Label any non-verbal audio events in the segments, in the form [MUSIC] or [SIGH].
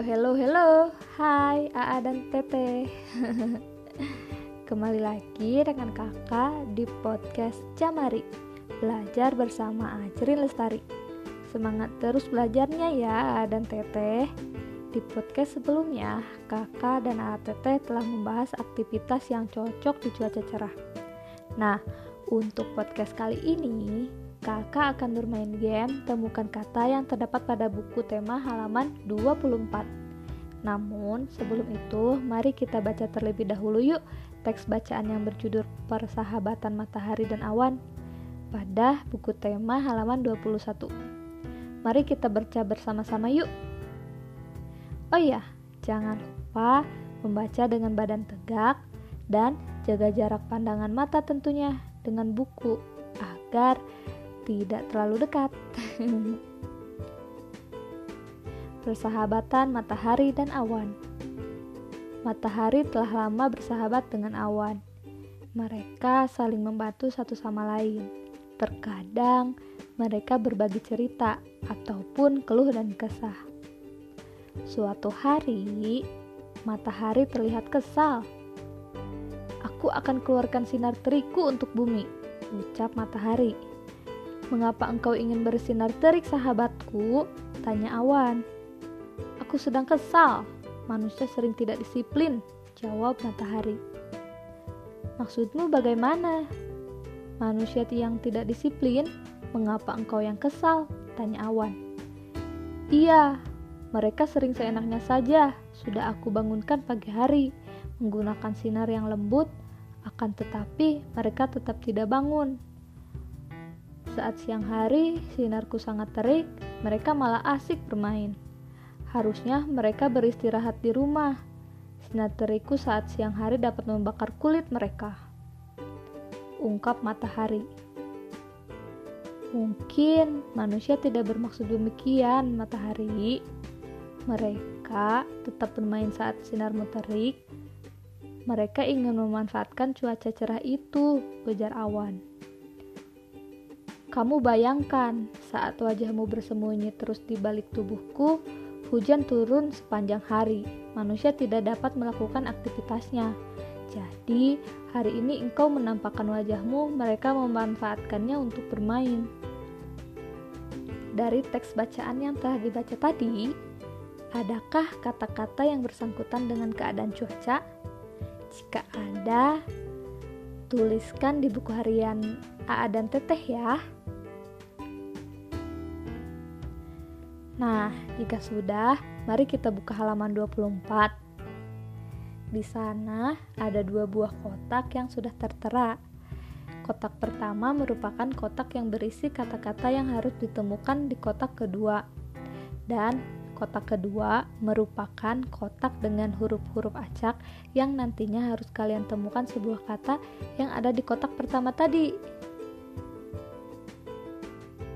Hello, hello. Hai, AA dan Tete. [LAUGHS] Kembali lagi dengan kakak di podcast Jamari. Belajar bersama Ajrin Lestari. Semangat terus belajarnya ya AA dan Tete. Di podcast sebelumnya, kakak dan AA Tete telah membahas aktivitas yang cocok di cuaca cerah. Nah, untuk podcast kali ini, kakak akan bermain game Temukan Kata yang terdapat pada buku tema halaman 24. Namun, sebelum itu, mari kita baca terlebih dahulu yuk teks bacaan yang berjudul Persahabatan Matahari dan Awan pada buku tema halaman 21. Mari kita baca bersama-sama yuk. Oh iya, jangan lupa membaca dengan badan tegak dan jaga jarak pandangan mata tentunya dengan buku agar tidak terlalu dekat. [LAUGHS] Persahabatan matahari dan awan. Matahari telah lama bersahabat dengan awan. Mereka saling membantu satu sama lain. Terkadang mereka berbagi cerita ataupun keluh dan kesah. Suatu hari, matahari terlihat kesal. Aku akan keluarkan sinar teriku untuk bumi, ucap matahari. Mengapa engkau ingin bersinar terik sahabatku? Tanya awan. Aku sedang kesal. Manusia sering tidak disiplin, jawab matahari. Maksudmu bagaimana? Manusia yang tidak disiplin, mengapa engkau yang kesal? Tanya awan. Iya, mereka sering seenaknya saja. Sudah aku bangunkan pagi hari, menggunakan sinar yang lembut, akan tetapi mereka tetap tidak bangun. Saat siang hari, sinarku sangat terik, mereka malah asik bermain. Harusnya mereka beristirahat di rumah. Sinar terikku saat siang hari dapat membakar kulit mereka. Ungkap matahari. Mungkin manusia tidak bermaksud demikian, matahari. Mereka tetap bermain saat sinarmu terik. Mereka ingin memanfaatkan cuaca cerah itu, ujar awan. Kamu bayangkan, saat wajahmu bersembunyi terus di balik tubuhku, hujan turun sepanjang hari. Manusia tidak dapat melakukan aktivitasnya. Jadi, hari ini engkau menampakkan wajahmu, mereka memanfaatkannya untuk bermain. Dari teks bacaan yang telah dibaca tadi, adakah kata-kata yang bersangkutan dengan keadaan cuaca? Jika ada, tuliskan di buku harian AA dan Teteh ya. Nah, jika sudah, mari kita buka halaman 24. Di sana ada dua buah kotak yang sudah tertera. Kotak pertama merupakan kotak yang berisi kata-kata yang harus ditemukan di kotak kedua. Dan kotak kedua merupakan kotak dengan huruf-huruf acak yang nantinya harus kalian temukan sebuah kata yang ada di kotak pertama tadi.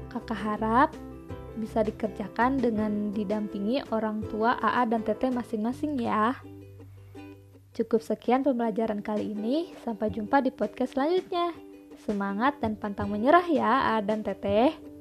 Kakak harap bisa dikerjakan dengan didampingi orang tua AA dan Teteh masing-masing ya. Cukup sekian pembelajaran kali ini, sampai jumpa di podcast selanjutnya. Semangat dan pantang menyerah ya AA dan Teteh.